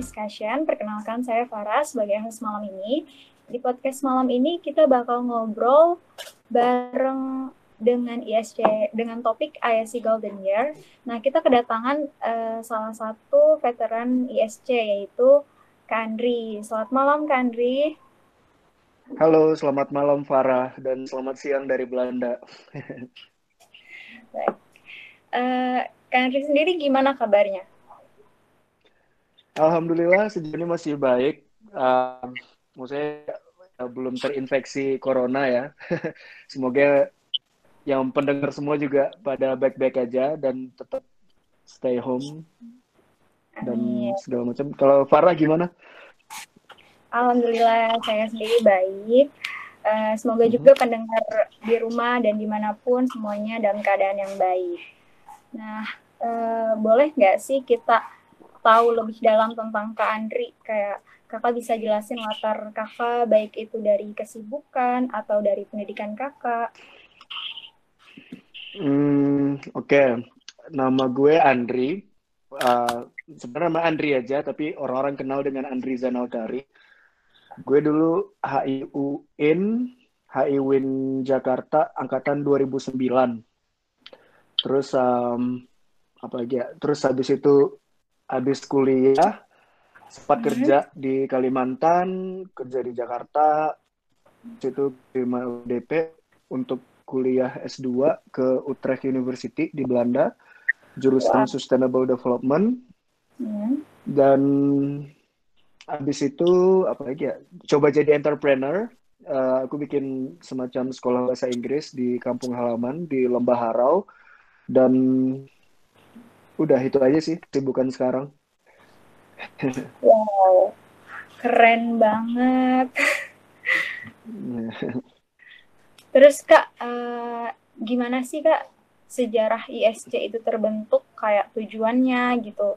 Discussion. Perkenalkan saya Farah sebagai host malam ini. Di podcast malam ini kita bakal ngobrol bareng dengan ISC dengan topik ISC Golden Year. Nah, kita kedatangan uh, salah satu veteran ISC yaitu Kandri. Selamat malam Kandri. Halo, selamat malam Farah dan selamat siang dari Belanda. Baik. Uh, Kandri sendiri gimana kabarnya? Alhamdulillah sejauh ini masih baik. Uh, maksudnya uh, belum terinfeksi corona ya. Semoga yang pendengar semua juga pada baik-baik aja dan tetap stay home dan Amin. segala macam. Kalau Farah gimana? Alhamdulillah saya sendiri baik. Uh, semoga mm-hmm. juga pendengar di rumah dan di mana pun semuanya dalam keadaan yang baik. Nah, uh, boleh nggak sih kita tahu lebih dalam tentang Kak Andri. Kayak kakak bisa jelasin latar kakak baik itu dari kesibukan atau dari pendidikan kakak. Hmm oke. Okay. nama gue Andri. Uh, sebenarnya nama Andri aja tapi orang-orang kenal dengan Andri Zanalkari gue dulu HIUIN HIWIN Jakarta angkatan 2009 terus um, apa lagi ya? Terus habis itu habis kuliah sempat hmm. kerja di Kalimantan, kerja di Jakarta, situ terima UDP untuk kuliah S2 ke Utrecht University di Belanda, jurusan wow. Sustainable Development. Hmm. Dan habis itu apa lagi ya? Coba jadi entrepreneur. Uh, aku bikin semacam sekolah bahasa Inggris di kampung halaman di Lembah Harau dan udah itu aja sih kesibukan sekarang. Wow keren banget. Terus kak uh, gimana sih kak sejarah ISC itu terbentuk? Kayak tujuannya gitu.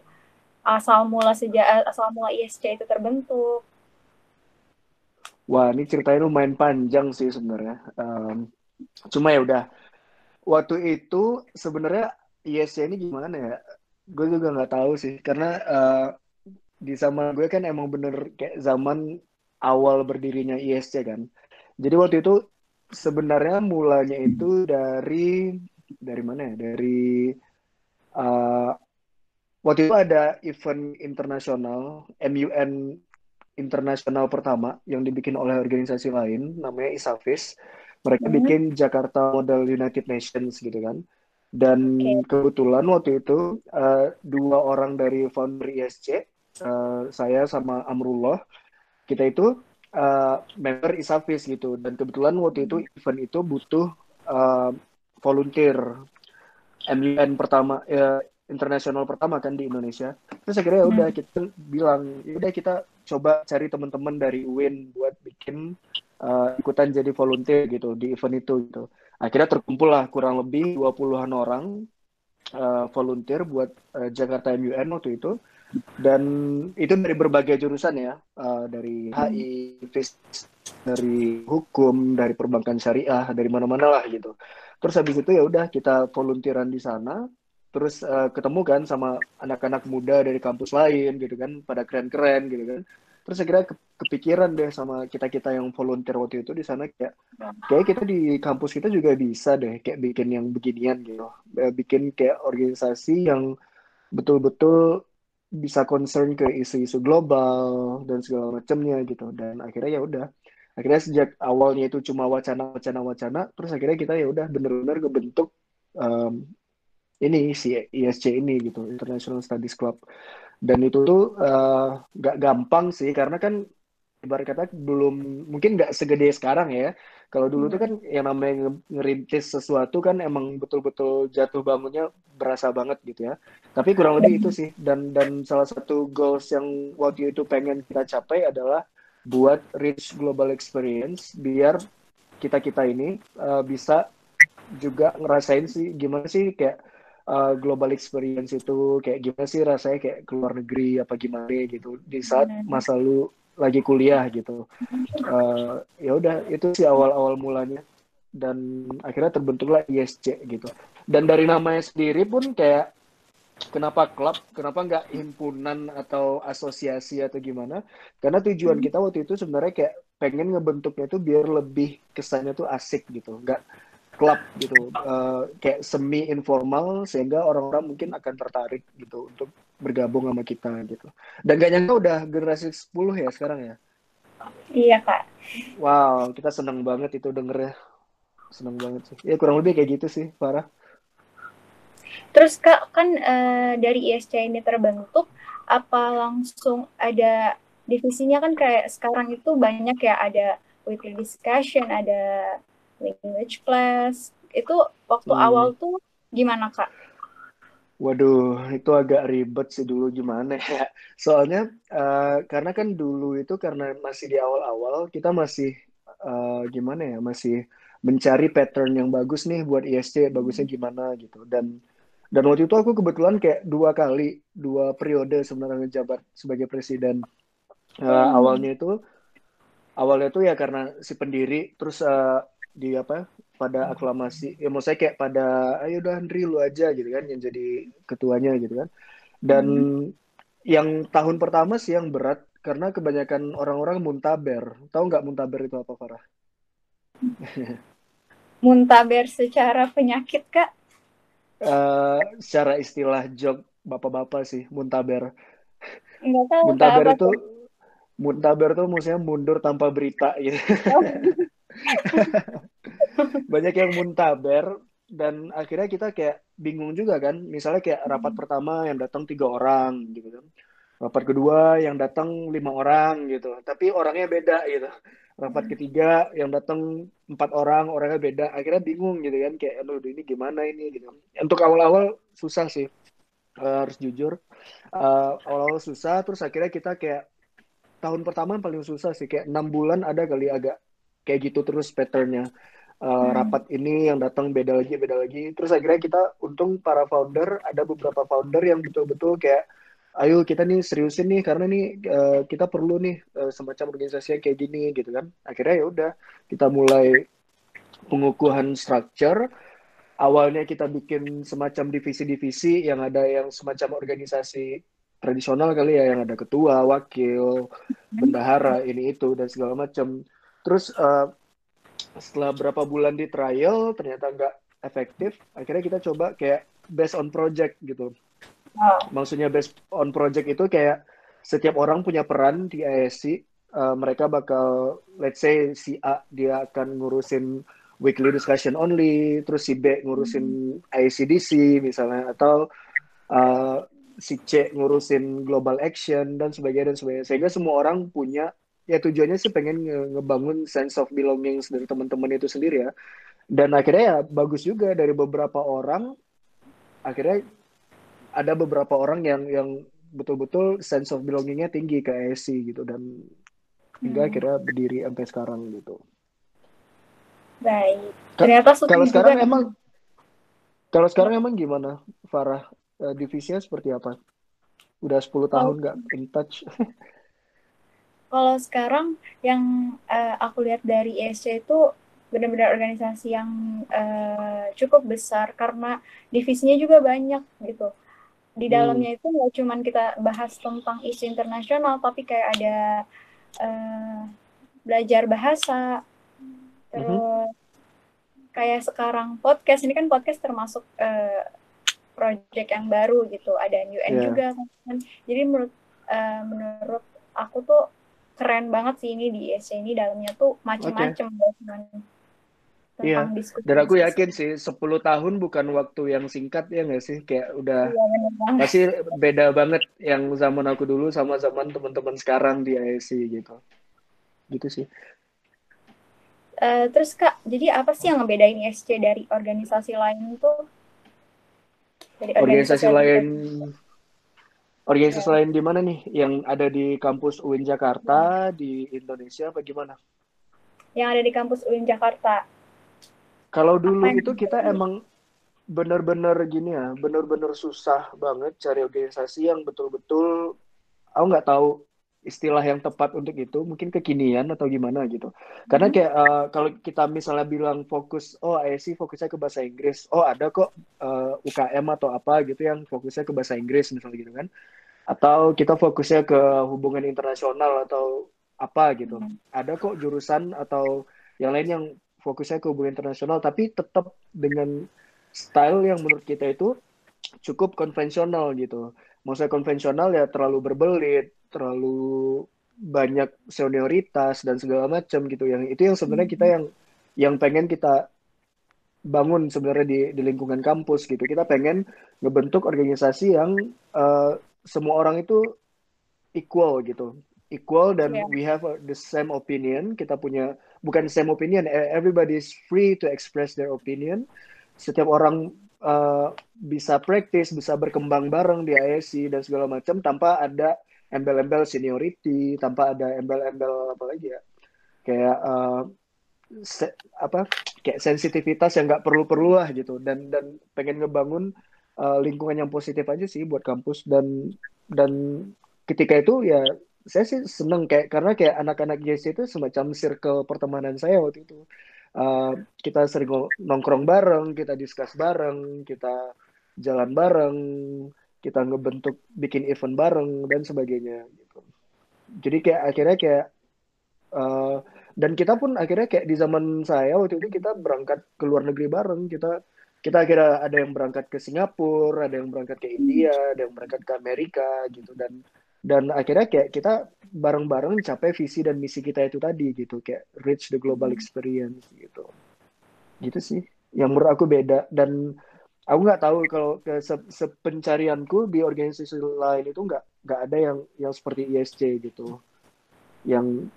Asal mula sejak asal mula ISC itu terbentuk. Wah, ini ceritanya lumayan panjang sih sebenarnya. Um, cuma ya udah, waktu itu sebenarnya ISC ini gimana ya? gue juga nggak tahu sih karena uh, di zaman gue kan emang bener kayak zaman awal berdirinya ISC kan jadi waktu itu sebenarnya mulanya itu dari dari mana ya dari uh, waktu itu ada event internasional MUN internasional pertama yang dibikin oleh organisasi lain namanya ISAFIS mereka hmm. bikin Jakarta Model United Nations gitu kan dan okay. kebetulan waktu itu uh, dua orang dari founder ISC, uh, eh, saya sama Amrullah, kita itu uh, member Isafis gitu. Dan kebetulan waktu itu event itu butuh uh, volunteer MUN pertama, uh, internasional pertama kan di Indonesia. Terus akhirnya ya udah hmm. kita bilang, ya udah kita coba cari teman-teman dari UIN buat bikin uh, ikutan jadi volunteer gitu di event itu gitu akhirnya terkumpul lah kurang lebih 20-an orang uh, volunteer buat uh, Jakarta MUN waktu itu. Dan itu dari berbagai jurusan ya uh, dari HI, FIS, dari hukum, dari perbankan syariah, dari mana-mana lah gitu. Terus habis itu ya udah kita volunteeran di sana, terus uh, ketemu kan sama anak-anak muda dari kampus lain gitu kan, pada keren-keren gitu kan terus akhirnya kepikiran deh sama kita kita yang volunteer waktu itu di sana kayak kayak kita di kampus kita juga bisa deh kayak bikin yang beginian gitu. Eh, bikin kayak organisasi yang betul-betul bisa concern ke isu-isu global dan segala macamnya gitu. Dan akhirnya ya udah akhirnya sejak awalnya itu cuma wacana wacana wacana terus akhirnya kita ya udah bener-bener kebentuk um, ini si ISC ini gitu International Studies Club dan itu tuh eh, nggak uh, gampang sih karena kan ibarat kata belum mungkin nggak segede sekarang ya. Kalau dulu hmm. tuh kan yang namanya ngerintis sesuatu kan emang betul-betul jatuh bangunnya berasa banget gitu ya. Tapi kurang lebih itu sih. Dan dan salah satu goals yang waktu itu pengen kita capai adalah buat rich global experience biar kita kita ini uh, bisa juga ngerasain sih gimana sih kayak uh, global experience itu kayak gimana sih rasanya kayak keluar negeri apa gimana gitu. Di saat masa lu lagi kuliah gitu. Uh, ya udah itu sih awal-awal mulanya. Dan akhirnya terbentuklah ISC gitu. Dan dari namanya sendiri pun kayak kenapa klub, kenapa nggak himpunan atau asosiasi atau gimana? Karena tujuan Hmm. kita waktu itu sebenarnya kayak pengen ngebentuknya tuh biar lebih kesannya tuh asik gitu, nggak klub gitu, Eh, kayak semi informal sehingga orang-orang mungkin akan tertarik gitu untuk bergabung sama kita gitu. Dan gak nyangka udah generasi 10 ya sekarang ya. Iya kak. Wow, kita seneng banget itu dengernya. Seneng banget sih. Ya kurang lebih kayak gitu sih, Farah. Terus kak kan eh, dari ISC ini terbentuk apa langsung ada divisinya kan kayak sekarang itu banyak ya ada weekly discussion, ada language class. Itu waktu Hmm. awal tuh gimana kak? Waduh, itu agak ribet sih dulu gimana ya. Soalnya eh, karena kan dulu itu karena masih di awal-awal kita masih eh, gimana ya, masih mencari pattern yang bagus nih buat ISC, bagusnya gimana gitu. Dan dan waktu itu aku kebetulan kayak dua kali, dua periode sebenarnya ngejabat sebagai presiden. Eh, Hmm. awalnya itu awalnya tuh ya karena si pendiri terus eh, di apa pada aklamasi ya mau saya kayak pada ayo udah Andri lu aja gitu kan yang jadi ketuanya gitu kan dan Hmm. yang tahun pertama sih yang berat karena kebanyakan orang-orang muntaber tahu nggak muntaber itu apa Farah Muntaber secara penyakit kak? Eh, secara istilah jok bapak-bapak sih muntaber Enggak tahu muntaber apa itu tuh. muntaber tuh maksudnya mundur tanpa berita gitu Oh, banyak yang muntaber dan akhirnya kita kayak bingung juga kan. Misalnya kayak rapat pertama yang datang tiga orang gitu kan. Rapat kedua yang datang lima orang gitu. Tapi orangnya beda gitu. Rapat ketiga yang datang empat orang orangnya beda. Akhirnya bingung gitu kan. Kayak aduh ini gimana ini? Gitu. Untuk awal-awal susah sih. Eh, harus jujur. Eh, awal-awal susah terus akhirnya kita kayak tahun pertama paling susah sih. Kayak enam bulan ada kali agak kayak gitu terus patternnya. Uh, Hmm. rapat ini yang datang beda lagi beda lagi. Terus akhirnya kita untung para founder ada beberapa founder yang betul-betul kayak ayo kita nih seriusin nih karena nih uh, kita perlu nih uh, semacam organisasi yang kayak gini gitu kan. Akhirnya ya udah kita mulai pengukuhan structure. Awalnya kita bikin semacam divisi-divisi yang ada yang semacam organisasi tradisional kali ya yang ada ketua wakil bendahara ini itu dan segala macam terus uh, setelah berapa bulan di trial ternyata nggak efektif akhirnya kita coba kayak based on project gitu. Oh. maksudnya based on project itu kayak setiap orang punya peran di ISC Uh, mereka bakal let's say si A dia akan ngurusin weekly discussion only terus si B ngurusin ICDC misalnya atau uh, si C ngurusin global action dan sebagainya dan sebagainya. Sehingga semua orang punya ya tujuannya sih pengen nge- ngebangun sense of belongings dari teman-teman itu sendiri ya dan akhirnya ya bagus juga dari beberapa orang akhirnya ada beberapa orang yang yang betul-betul sense of belongingnya tinggi ke ASC gitu dan hingga Hmm. akhirnya berdiri sampai sekarang gitu Baik. Ternyata kalau juga sekarang nih. emang kalau sekarang emang gimana Farah Eh, divisinya seperti apa udah 10 tahun nggak in touch Kalau sekarang yang eh, aku lihat dari ESC itu benar-benar organisasi yang eh, cukup besar karena divisinya juga banyak gitu. Di Hmm. dalamnya itu nggak cuman kita bahas tentang isu internasional, tapi kayak ada eh, belajar bahasa, terus kayak sekarang podcast ini kan podcast termasuk eh, project yang baru gitu, ada UN Iya. juga kan. Jadi menurut eh, menurut aku tuh keren banget sih ini di ISC ini dalamnya tuh macem-macem gak cuman Iya, dan aku yakin sih 10 tahun bukan waktu yang singkat ya nggak sih? Kayak udah Iya pasti beda banget yang zaman aku dulu sama zaman teman-teman sekarang di ASC gitu. Gitu sih. Eh, terus Kak, jadi apa sih yang ngebedain ISC dari organisasi lain tuh? Dari organisasi lain organisasi organisasi Ya. lain di mana nih? Yang ada di kampus UIN Jakarta di Indonesia apa gimana? Yang ada di kampus UIN Jakarta. kalau dulu Apa itu kita emang bener-bener gini ya bener-bener susah banget cari organisasi yang betul-betul aku nggak tahu istilah yang tepat untuk itu mungkin kekinian atau gimana gitu. Karena kayak uh, kalau kita misalnya bilang fokus oh ISC fokusnya ke bahasa Inggris oh ada kok uh, UKM atau apa gitu yang fokusnya ke bahasa Inggris misalnya gitu kan atau kita fokusnya ke hubungan internasional atau apa gitu ada kok jurusan atau yang lain yang fokusnya ke hubungan internasional tapi tetap dengan style yang menurut kita itu cukup konvensional gitu. Maksudnya konvensional ya terlalu berbelit, terlalu banyak senioritas dan segala macam gitu. Yang itu yang sebenarnya kita yang yang pengen kita bangun sebenarnya di di lingkungan kampus gitu. Kita pengen ngebentuk organisasi yang uh, semua orang itu equal gitu. Equal dan yeah. we have the same opinion. Kita punya bukan same opinion, e, everybody is free to express their opinion. Setiap orang uh, bisa praktis, bisa berkembang bareng di ISC dan segala macam tanpa ada embel-embel seniority, tanpa ada embel-embel apa lagi ya, kayak uh, se apa kayak sensitivitas yang nggak perlu-perlu lah gitu. Dan dan pengen ngebangun uh, lingkungan yang positif aja sih buat kampus. Dan dan ketika itu ya saya sih seneng kayak karena kayak anak-anak ISC itu semacam circle pertemanan saya waktu itu. Uh, kita sering nongkrong bareng, kita diskus bareng, kita jalan bareng, kita ngebentuk bikin event bareng dan sebagainya gitu. Jadi kayak akhirnya kayak uh, dan kita pun akhirnya kayak di zaman saya waktu itu kita berangkat ke luar negeri bareng, kita kita akhirnya ada yang berangkat ke Singapura, ada yang berangkat ke India, ada yang berangkat ke Amerika gitu. Dan dan akhirnya kayak kita bareng-bareng capai visi dan misi kita itu tadi gitu. Kayak reach the global hmm. experience gitu. Gitu sih. Yang menurut aku beda. Dan aku nggak tahu kalau ke se sepencarianku di organisasi lain itu nggak nggak ada yang yang seperti ISC gitu. Yang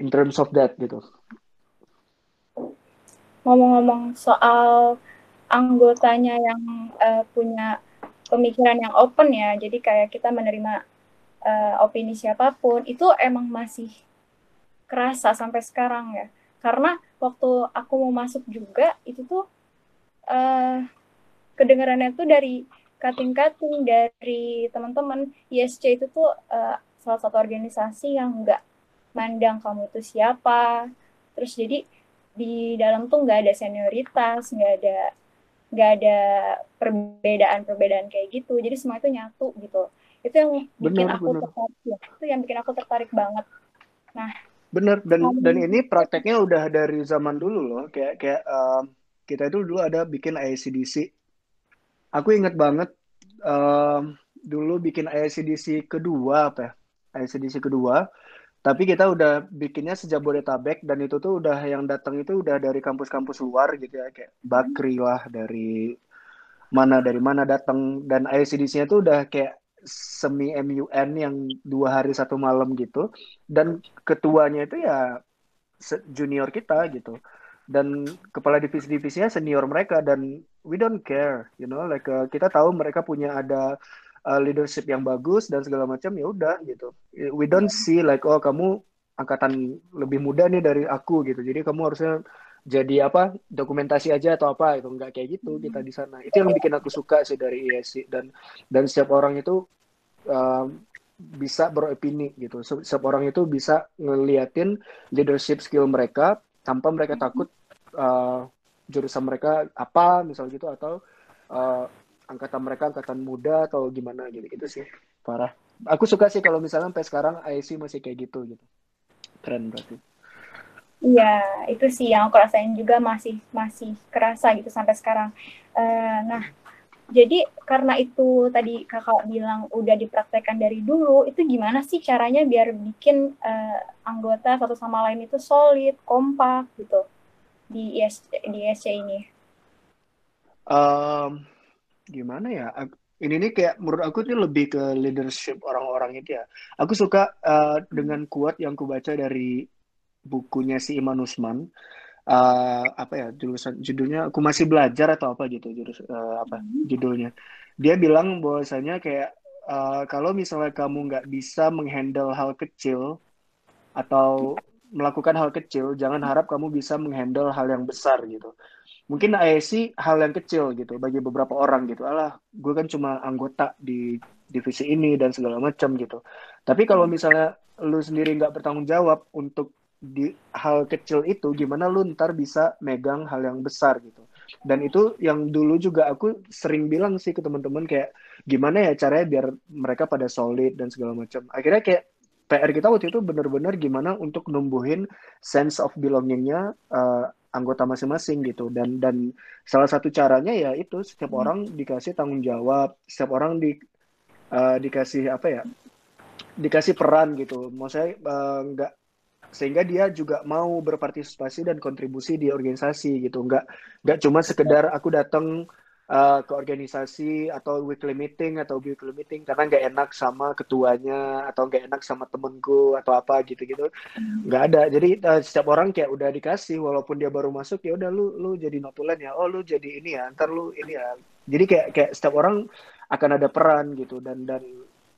in terms of that gitu ngomong-ngomong soal anggotanya yang uh, punya pemikiran yang open ya. Jadi kayak kita menerima uh, opini siapa pun itu emang masih kerasa sampai sekarang ya. Karena waktu aku mau masuk juga itu tuh uh, kedengarannya tuh dari kating-kating dari teman-teman ISC itu tuh uh, salah satu organisasi yang nggak mandang kamu itu siapa. Terus jadi di dalam tuh nggak ada senioritas, nggak ada nggak ada perbedaan-perbedaan kayak gitu. Jadi semua itu nyatu gitu. Itu yang bikin bener, aku bener. tertarik ya. itu yang bikin aku tertarik banget. Nah bener dan um, dan ini prakteknya udah dari zaman dulu loh. Kayak kayak um, kita itu dulu ada bikin ICDC aku inget banget um, dulu bikin ICDC kedua apa ya? ICDC kedua tapi kita udah bikinnya sejak Bodetabek dan itu tuh udah yang datang itu udah dari kampus-kampus luar gitu ya. Kayak Bakri lah dari mana dari mana datang. Dan ICDC-nya tuh udah kayak semi MUN yang dua hari satu malam gitu. Dan ketuanya itu ya junior kita gitu. Dan kepala divisi-divisinya senior mereka dan we don't care you know like uh, kita tahu mereka punya ada uh, leadership yang bagus dan segala macam ya udah gitu. We don't see like oh kamu angkatan lebih muda nih dari aku gitu. Jadi kamu harusnya jadi apa dokumentasi aja atau apa itu nggak kayak gitu kita di sana. Itu yang bikin aku suka sih dari ISC dan dan setiap orang itu um, bisa beropini gitu. Setiap orang itu bisa ngeliatin leadership skill mereka tanpa mereka takut uh, jurusan mereka apa misal gitu atau uh, angkatan mereka angkatan muda atau gimana gitu itu sih parah aku suka sih kalau misalnya sampai sekarang IC masih kayak gitu gitu keren berarti Iya, itu sih yang aku rasain juga masih masih kerasa gitu sampai sekarang. Uh, nah, jadi karena itu tadi kakak bilang udah dipraktekkan dari dulu, itu gimana sih caranya biar bikin uh, anggota satu sama lain itu solid, kompak gitu di IS di ISC ini? Um, gimana ya? Ini nih kayak menurut aku tuh lebih ke leadership orang-orang itu ya. Aku suka uh, dengan kuat yang ku baca dari bukunya si Iman Usman. Uh, apa ya jurusan judulnya aku masih belajar atau apa gitu jurus uh, apa hmm. judulnya. Dia bilang bahwasanya kayak uh, kalau misalnya kamu nggak bisa menghandle hal kecil atau melakukan hal kecil jangan harap kamu bisa menghandle hal yang besar gitu mungkin ISC hal yang kecil gitu bagi beberapa orang gitu. Alah gue kan cuma anggota di divisi ini dan segala macam gitu. Tapi kalau misalnya lu sendiri nggak bertanggung jawab untuk di hal kecil itu gimana lu ntar bisa megang hal yang besar gitu? Dan itu yang dulu juga aku sering bilang sih ke teman-teman kayak gimana ya caranya biar mereka pada solid dan segala macam. Akhirnya kayak PR kita waktu itu benar-benar gimana untuk numbuhin sense of belongingnya uh, anggota masing-masing gitu. Dan dan salah satu caranya ya itu setiap hmm. orang dikasih tanggung jawab setiap orang di uh, dikasih apa ya dikasih peran gitu. Maksudnya uh, nggak sehingga dia juga mau berpartisipasi dan kontribusi di organisasi gitu. Nggak nggak cuma sekedar aku datang uh, ke organisasi atau weekly meeting atau weekly meeting karena nggak enak sama ketuanya atau nggak enak sama temenku atau apa gitu gitu nggak ada. Jadi uh, setiap orang kayak udah dikasih walaupun dia baru masuk ya udah lu lu jadi notulen ya. Oh lu jadi ini ya ntar lu ini ya. Jadi kayak kayak setiap orang akan ada peran gitu. Dan dan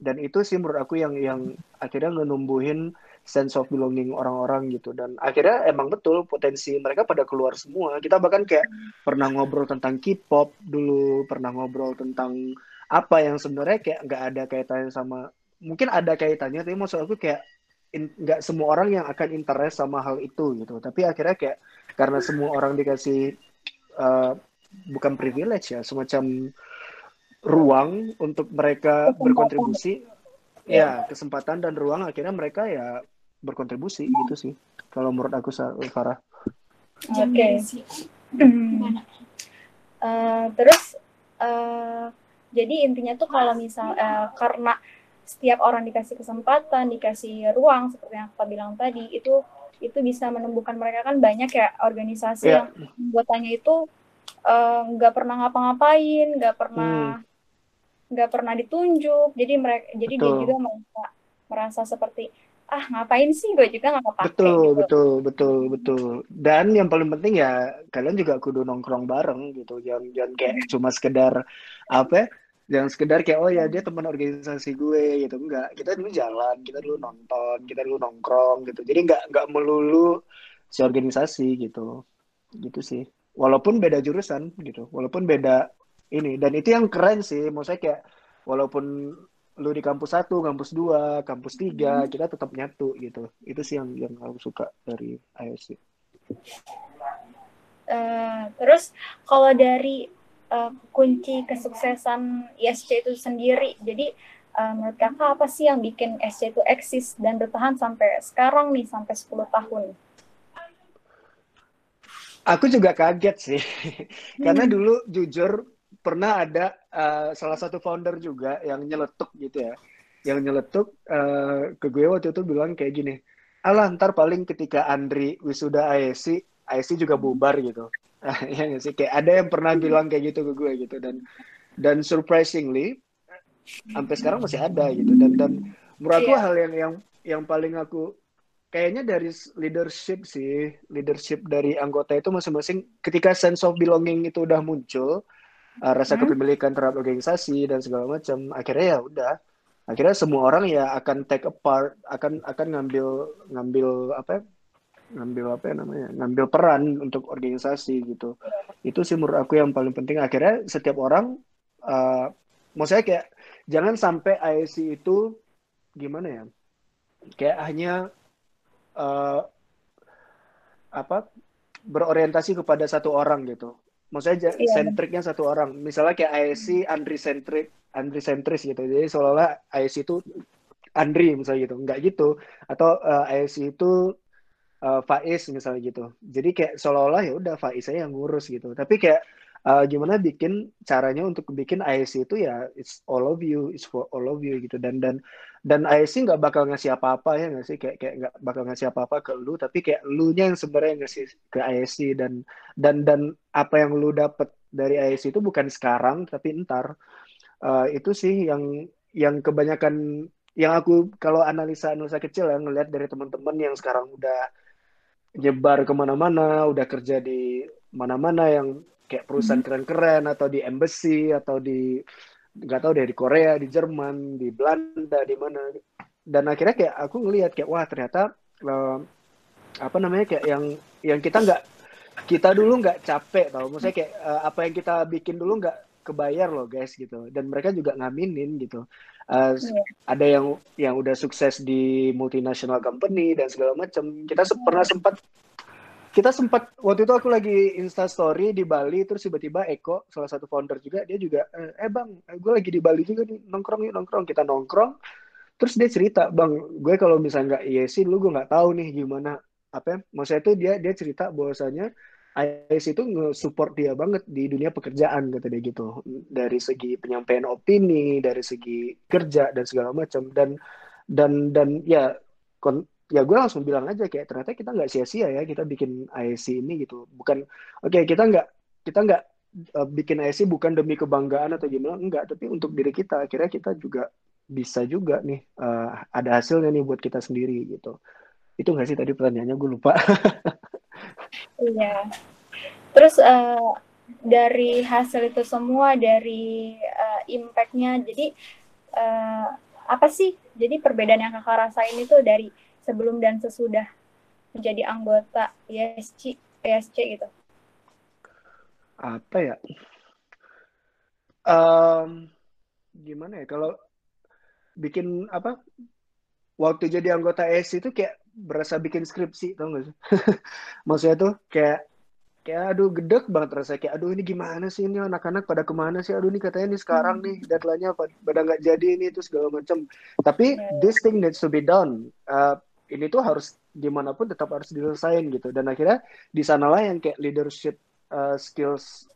dan itu sih menurut aku yang yang akhirnya ngenumbuhin sense of belonging orang-orang gitu. Dan akhirnya emang betul potensi mereka pada keluar semua. Kita bahkan kayak pernah ngobrol tentang K-pop dulu pernah ngobrol tentang apa yang sebenarnya kayak nggak ada kaitannya sama mungkin ada kaitannya tapi maksud aku kayak nggak semua orang yang akan interest sama hal itu gitu. Tapi akhirnya kayak karena semua orang dikasih uh, bukan privilege ya semacam ruang untuk mereka berkontribusi. Ya kesempatan dan ruang. Akhirnya mereka ya berkontribusi gitu sih kalau menurut aku Farah. Oke. Okay. Uh, terus uh, jadi intinya tuh kalau misal uh, karena setiap orang dikasih kesempatan, dikasih ruang seperti yang aku bilang tadi itu itu bisa menumbuhkan mereka kan banyak ya organisasi yeah. yang anggotanya itu nggak uh, pernah ngapa-ngapain, nggak pernah hmm. nggak hmm. pernah ditunjuk, jadi mereka jadi dia juga merasa merasa seperti ah ngapain sih? Gue juga nggak kepake betul gitu. betul betul betul. Dan yang paling penting ya kalian juga kudu nongkrong bareng gitu. Jangan jangan kayak hmm. cuma sekedar apa ya, jangan sekedar kayak oh ya dia teman organisasi gue gitu. Enggak. Kita dulu jalan kita dulu nonton kita dulu nongkrong gitu. Jadi nggak nggak melulu si organisasi gitu. Gitu sih. Walaupun beda jurusan gitu. Walaupun beda ini. Dan itu yang keren sih. Maksudnya kayak walaupun lu di kampus satu, kampus dua, kampus tiga, hmm. kita tetap nyatu gitu. Itu sih yang yang aku suka dari ISC. Uh, eh, terus kalau dari uh, kunci kesuksesan ISC itu sendiri, jadi uh, menurut kakak apa sih yang bikin ISC itu eksis dan bertahan sampai sekarang nih sampai 10 tahun? Aku juga kaget sih, karena hmm. dulu jujur pernah ada uh, salah satu founder juga yang nyeletuk gitu ya. Yang nyeletuk uh, ke gue waktu itu bilang kayak gini alah ntar paling ketika Andri wisuda ASC ASC juga bubar gitu. Ya gak sih? Kayak ada yang pernah bilang kayak gitu ke gue gitu. Dan dan surprisingly sampai sekarang masih ada gitu. Dan dan menurut aku yeah. hal yang yang yang paling aku kayaknya dari leadership sih leadership dari anggota itu masing-masing ketika sense of belonging itu udah muncul uh, rasa hmm? kepemilikan terhadap organisasi dan segala macam akhirnya ya udah. Akhirnya semua orang ya akan take apart akan akan ngambil ngambil apa ya, ngambil apa ya namanya? Ngambil peran untuk organisasi gitu. Itu sih menurut aku yang paling penting. Akhirnya setiap orang uh, maksudnya kayak jangan sampai IC itu gimana ya? Kayak hanya uh, apa berorientasi kepada satu orang gitu maksudnya yeah. sentriknya satu orang. Misalnya kayak ISC Andri sentrik Andri sentris gitu. Jadi seolah-olah ISC itu Andri misalnya gitu. Nggak gitu. Atau uh, eh, ISC itu uh, Faiz misalnya gitu. Jadi kayak seolah-olah ya udah Faiz saya yang ngurus gitu. Tapi kayak uh, gimana bikin caranya untuk bikin ISC itu ya it's all of you it's for all of you gitu. Dan dan dan ISC nggak bakal ngasih apa-apa ya nggak sih? Kayak kayak nggak bakal ngasih apa-apa ke lu tapi kayak lu nya yang sebenarnya ngasih ke ISC dan dan dan apa yang lu dapet dari ISC itu bukan sekarang tapi ntar. Uh, itu sih yang yang kebanyakan yang aku kalau analisa analisa kecil ya ngelihat dari teman-teman yang sekarang udah nyebar ke mana-mana udah kerja di mana-mana yang kayak perusahaan hmm. keren-keren atau di embassy atau di nggak tahu deh di Korea, di Jerman, di Belanda, di mana. Dan akhirnya kayak aku ngelihat kayak wah ternyata uh, apa namanya kayak yang yang kita nggak kita dulu nggak capek tau, maksudnya kayak uh, apa yang kita bikin dulu nggak kebayar loh guys gitu. Dan mereka juga ngaminin gitu. uh, yeah. ada yang yang udah sukses di multinational company dan segala macam kita se pernah sempat kita sempat waktu itu aku lagi insta story di Bali terus tiba-tiba Eko salah satu founder juga dia juga eh, eh bang gue lagi di Bali juga nih nongkrong yuk nongkrong. Kita nongkrong terus dia cerita bang gue kalau misalnya nggak iya sih lu gue nggak tahu nih gimana apa ya maksudnya itu dia dia cerita bahwasanya IS itu nge-support dia banget di dunia pekerjaan kata dia gitu. Dari segi penyampaian opini dari segi kerja dan segala macam dan dan dan ya ya gue langsung bilang aja kayak ternyata kita nggak sia-sia ya kita bikin ISC ini gitu. Bukan oke okay, kita nggak kita nggak uh, bikin ISC bukan demi kebanggaan atau gimana enggak tapi untuk diri kita. Akhirnya kita juga bisa juga nih uh, ada hasilnya nih buat kita sendiri gitu. Itu nggak sih tadi pertanyaannya? Gue lupa. Iya. Terus uh, dari hasil itu semua dari uh, impactnya, jadi uh, apa sih? Jadi perbedaan yang kakak rasain itu dari sebelum dan sesudah menjadi anggota ISC, ISC gitu. Apa ya? Um, gimana ya? Kalau bikin apa? Waktu jadi anggota ISC itu kayak berasa bikin skripsi tau gak sih maksudnya tuh kayak kayak aduh gedek banget rasanya kayak aduh ini gimana sih ini anak-anak pada ke mana sih aduh ini katanya nih sekarang nih hmm. deadline-nya pada nggak jadi ini itu segala macam tapi this thing needs to be done uh, ini tuh harus di mana pun tetap harus diselesaikan gitu. Dan akhirnya di sanalah yang kayak leadership uh, skills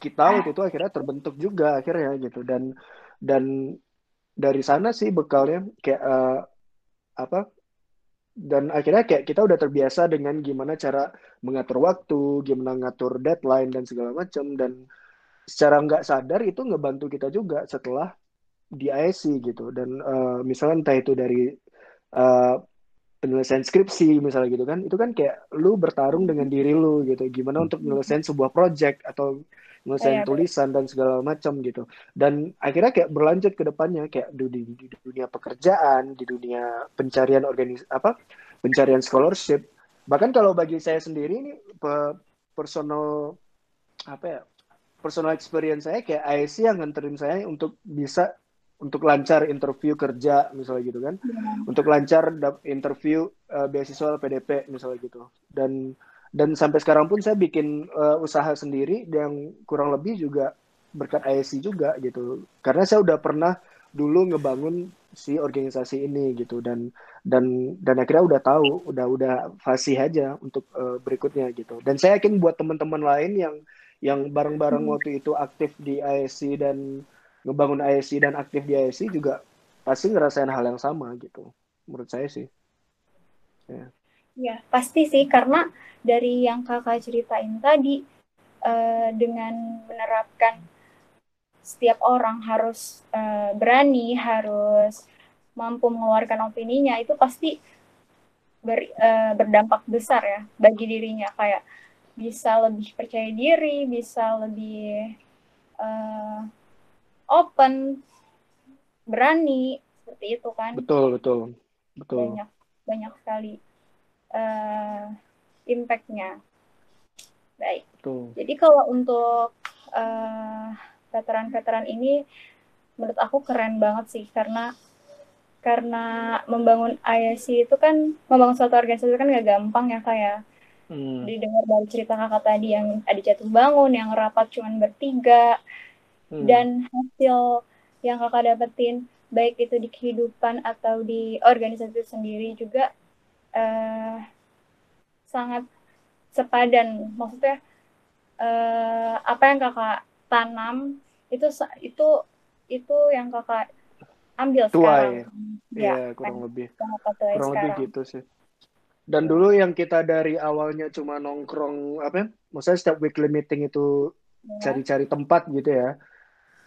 kita waktu itu akhirnya terbentuk juga akhirnya gitu. Dan dan dari sana sih bekalnya kayak uh, apa dan akhirnya kayak kita udah terbiasa dengan gimana cara mengatur waktu, gimana ngatur deadline dan segala macam. Dan secara nggak sadar itu ngebantu kita juga setelah di ISC gitu. Dan uh, misalnya entah itu dari uh, penyelesaian skripsi misalnya gitu kan itu kan kayak lu bertarung dengan diri lu gitu. Gimana untuk menyelesaikan sebuah project atau menyelesaikan ya, tulisan dan segala macam gitu. Dan akhirnya kayak berlanjut ke depannya kayak di, di, di dunia pekerjaan di dunia pencarian organis apa pencarian scholarship. Bahkan kalau bagi saya sendiri ini pe, personal apa ya personal experience saya kayak IC yang nganterin saya untuk bisa untuk lancar interview kerja misalnya gitu kan. Ya. untuk lancar interview uh, beasiswa PDP misalnya gitu. Dan dan sampai sekarang pun saya bikin uh, usaha sendiri yang kurang lebih juga berkat ISC juga gitu. Karena saya udah pernah dulu ngebangun si organisasi ini gitu. Dan dan dan akhirnya udah tahu udah udah fasih aja untuk uh, berikutnya gitu. Dan saya yakin buat teman-teman lain yang yang bareng-bareng hmm. waktu itu aktif di ISC dan ngebangun ISC dan aktif di ISC juga pasti ngerasain hal yang sama gitu. Menurut saya sih. Ya. Ya, pasti sih. Karena dari yang kakak ceritain tadi uh, dengan menerapkan setiap orang harus uh, berani, harus mampu mengeluarkan opininya itu pasti ber, uh, berdampak besar ya bagi dirinya. Kayak bisa lebih percaya diri, bisa lebih uh, open, berani seperti itu kan? Betul betul betul. Banyak banyak sekali uh, impact-nya. Baik. Tuh. Jadi kalau untuk veteran veteran-veteran ini menurut aku keren banget sih karena karena membangun ISC itu kan membangun suatu organisasi itu kan gak gampang ya kayak ya. hmm. didengar dari cerita kakak tadi yang ada jatuh bangun yang rapat cuman bertiga hmm. dan hasil yang kakak dapetin baik itu di kehidupan atau di organisasi sendiri juga uh, sangat sepadan maksudnya uh, apa yang kakak tanam itu itu itu yang kakak ambil Tuai. sekarang ya, ya kurang kan, lebih kurang lebih gitu sih dan dulu yang kita dari awalnya cuma nongkrong apa ya maksudnya setiap weekly meeting itu iya. cari-cari ya. tempat gitu ya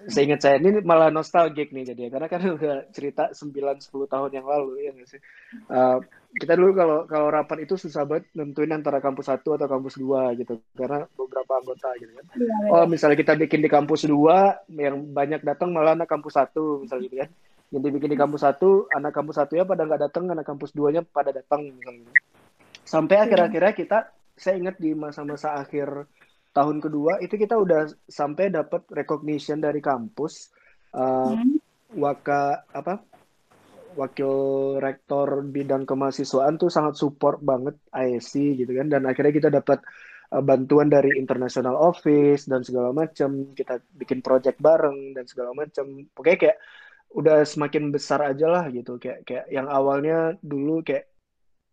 seingat saya ini malah nostalgik nih jadi karena kan udah cerita 9 10 tahun yang lalu ya nggak sih uh, kita dulu kalau kalau rapat itu susah banget nentuin antara kampus satu atau kampus dua gitu karena beberapa anggota gitu kan ya, oh misalnya kita bikin di kampus dua yang banyak datang malah anak kampus satu misalnya gitu kan yang dibikin di kampus satu anak kampus satu ya pada nggak datang anak kampus duanya pada datang misalnya gitu. sampai iya. akhir-akhirnya kita saya ingat di masa-masa akhir tahun kedua itu kita udah sampai dapat recognition dari kampus uh, hmm. waka apa wakil rektor bidang kemahasiswaan tuh sangat support banget ISC gitu kan. Dan akhirnya kita dapat uh, bantuan dari international office dan segala macam kita bikin project bareng dan segala macam pokoknya kayak udah semakin besar aja lah gitu. Kayak kayak yang awalnya dulu kayak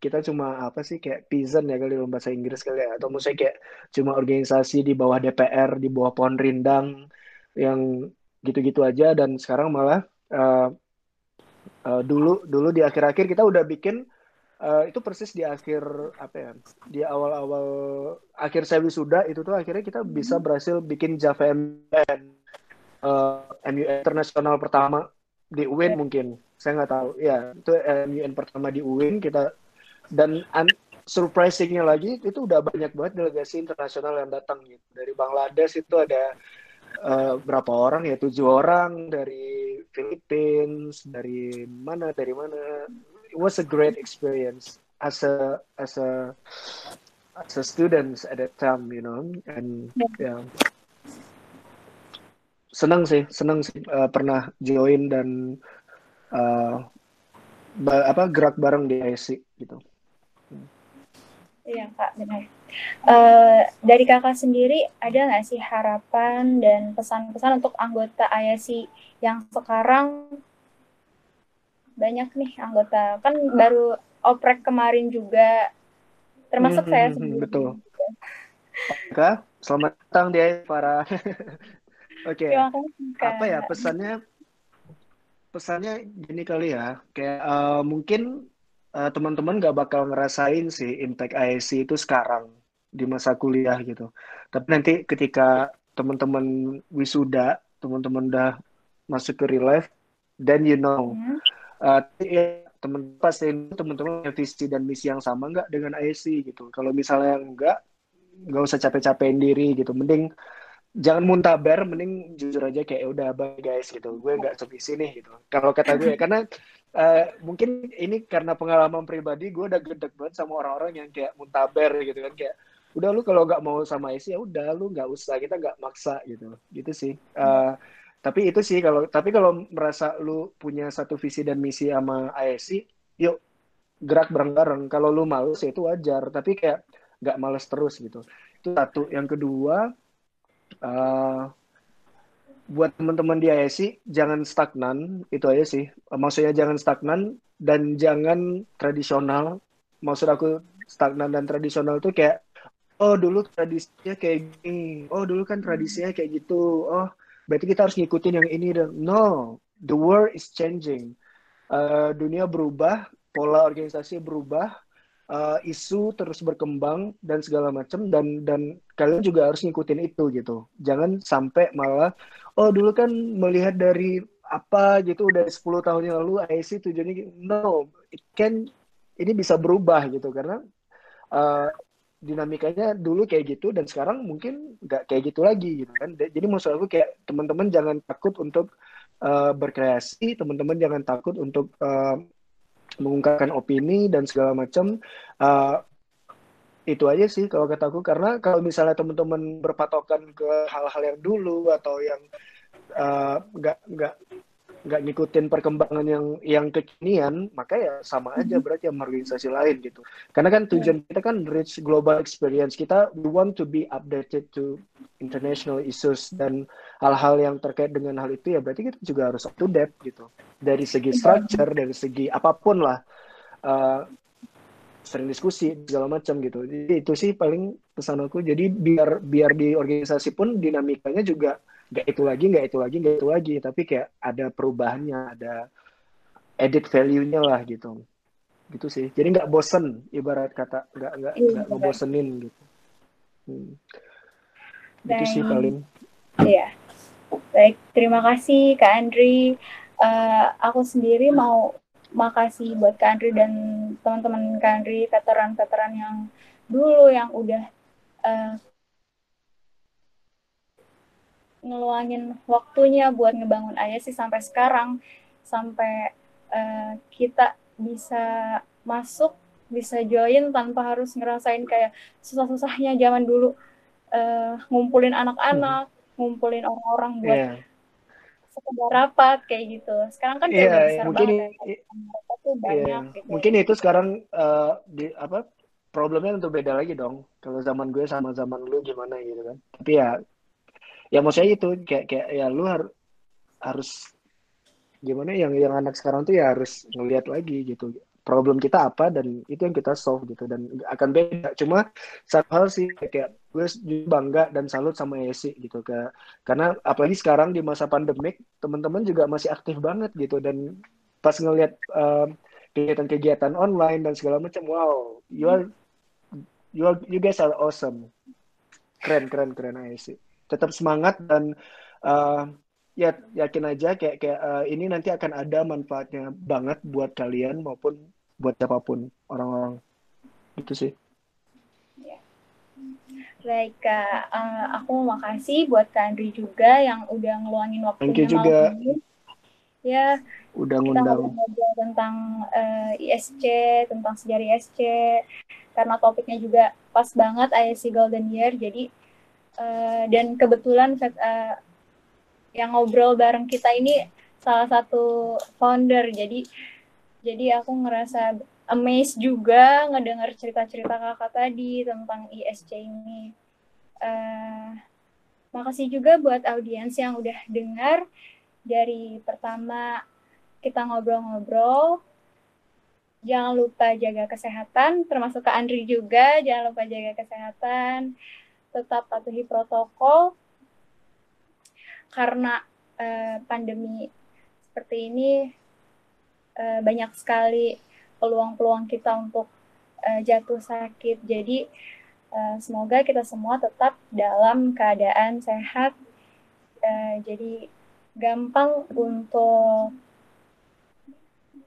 kita cuma apa sih kayak peasant ya kali dalam bahasa Inggris kali ya. Atau misalnya kayak cuma organisasi di bawah DPR di bawah pohon rindang yang gitu-gitu aja. Dan sekarang malah uh, uh, dulu dulu di akhir-akhir kita udah bikin uh, itu persis di akhir apa ya di awal-awal akhir saya wisuda itu tuh akhirnya kita bisa berhasil bikin Java MUN uh, MUN internasional pertama di UIN mungkin. Saya nggak tahu. Ya itu MUN pertama di UIN kita dan surprisingnya lagi itu udah banyak banget delegasi internasional yang datang gitu. Dari Bangladesh itu ada uh, berapa orang ya? Tujuh orang. Dari Philippines dari mana dari mana. It was a great experience as a as a as a student at that time you know? And ya yeah. senang sih senang sih uh, pernah join dan uh, apa gerak bareng di IC gitu Iya kak benar. Uh, dari kakak sendiri ada nggak sih harapan dan pesan-pesan untuk anggota IASI yang sekarang banyak nih anggota kan baru oprek kemarin juga termasuk hmm, saya hmm, hmm, sendiri. Betul. Oke, selamat datang di para. Oke. Okay. Apa ya pesannya? Pesannya gini kali ya, kayak uh, mungkin uh, teman-teman gak bakal ngerasain sih impact ISC itu sekarang di masa kuliah gitu. Tapi nanti ketika teman-teman wisuda, teman-teman udah masuk ke real life, then you know. Hmm. Uh, ya, teman pasti teman-teman punya visi dan misi yang sama nggak dengan ISC gitu. Kalau misalnya nggak, nggak usah capek-capekin diri gitu. Mending jangan muntaber, mending jujur aja kayak ya udah bye guys gitu. Gue nggak sevisi nih gitu. Kalau kata gue karena uh, mungkin ini karena pengalaman pribadi gue udah gede banget sama orang-orang yang kayak muntaber gitu kan kayak udah lu kalau nggak mau sama isi ya udah lu nggak usah kita nggak maksa gitu. Gitu sih. Uh, tapi itu sih kalau tapi kalau merasa lu punya satu visi dan misi sama ISC yuk gerak bareng-bareng. Kalau lu males ya itu wajar. Tapi kayak nggak males terus gitu. Itu satu. Yang kedua uh, buat teman-teman di ISC jangan stagnan. Itu aja sih. Maksudnya jangan stagnan dan jangan tradisional. Maksud aku stagnan dan tradisional tuh kayak oh dulu tradisinya kayak gini. Oh dulu kan tradisinya kayak gitu. Oh berarti kita harus ngikutin yang ini dan no the world is changing. Uh, dunia berubah pola organisasi berubah uh, isu terus berkembang dan segala macam dan dan kalian juga harus ngikutin itu gitu. Jangan sampai malah oh dulu kan melihat dari apa gitu udah 10 tahun yang lalu IC tujuannya no it can ini bisa berubah gitu karena uh, dinamikanya dulu kayak gitu dan sekarang mungkin nggak kayak gitu lagi gitu kan. Jadi maksud aku kayak teman-teman jangan takut untuk uh, berkreasi teman-teman jangan takut untuk uh, mengungkapkan opini dan segala macam. Uh, itu aja sih kalau kataku karena kalau misalnya teman-teman berpatokan ke hal-hal yang dulu atau yang nggak uh, nggak nggak ngikutin perkembangan yang yang kekinian maka ya sama aja mm-hmm. berarti sama organisasi lain gitu. Karena kan tujuan kita kan reach global experience. Kita we want to be updated to international issues dan hal-hal yang terkait dengan hal itu ya berarti kita juga harus up to date gitu. Dari segi structure dari segi apa pun lah uh, sering diskusi segala macam gitu. Jadi itu sih paling pesan aku. Jadi biar biar di organisasi pun dinamikanya juga nggak itu lagi nggak itu lagi nggak itu lagi. Tapi kayak ada perubahannya ada edit value-nya lah gitu. Gitu sih. Jadi nggak bosen ibarat kata. Nggak nggak iya, nggak ngebosenin gitu. Hmm. itu sih paling iya. Baik terima kasih kak Andri. Uh, aku sendiri mau makasih buat kak Andri dan teman-teman kak Andri veteran-veteran yang dulu yang udah uh, ngeluangin waktunya buat ngebangun ayah sih sampai sekarang sampai uh, kita bisa masuk bisa join tanpa harus ngerasain kayak susah-susahnya zaman dulu uh, ngumpulin anak-anak, hmm. ngumpulin orang-orang buat yeah. sekedar rapat kayak gitu. Sekarang kan kayak Iya, udah besar mungkin banget. i- i- Rapat tuh iya, banyak gitu. mungkin itu sekarang eh, di apa problemnya untuk beda lagi dong. Kalau zaman gue sama zaman lu gimana gitu kan. Tapi ya ya maksudnya itu kayak kayak ya lu har- harus gimana yang yang anak sekarang tuh ya harus ngelihat lagi gitu. Problem kita apa dan itu yang kita solve gitu dan akan beda. Cuma satu hal sih kayak gue bangga dan salut sama Esi gitu ke karena apalagi sekarang di masa pandemik teman-teman juga masih aktif banget gitu dan pas ngelihat um, kegiatan-kegiatan online dan segala macam wow you are you are you guys are awesome. Keren keren keren Esi tetap semangat dan uh, ya yakin aja kayak kayak uh, ini nanti akan ada manfaatnya banget buat kalian maupun buat siapa pun orang-orang itu sih Baik Kak, Eh, aku mau makasih buat Kak Andri juga yang udah ngeluangin Thank you juga. ini. Ya, udah kita ngundang ngobrol tentang eh, ISC, tentang sejarah ISC, karena topiknya juga pas banget ISC Golden Year. Jadi eh, dan kebetulan eh, yang ngobrol bareng kita ini salah satu founder. Jadi jadi aku ngerasa amazed juga ngedengar cerita-cerita kakak tadi tentang ISC ini. Eh, makasih juga buat audiens yang udah dengar dari pertama kita ngobrol-ngobrol. Jangan lupa jaga kesehatan, termasuk Kak Andri juga. Jangan lupa jaga kesehatan, tetap patuhi protokol. Karena eh, pandemi seperti ini eh, banyak sekali peluang-peluang kita untuk eh, jatuh sakit. Jadi eh, semoga kita semua tetap dalam keadaan sehat. Eh, jadi gampang untuk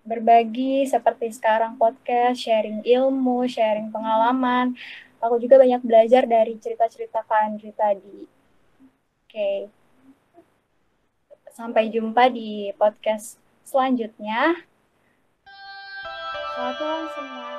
berbagi seperti sekarang podcast, sharing ilmu, sharing pengalaman. Aku juga banyak belajar dari cerita-cerita Kak Andri tadi. Oke. Sampai jumpa di podcast selanjutnya. Selamat malam semua.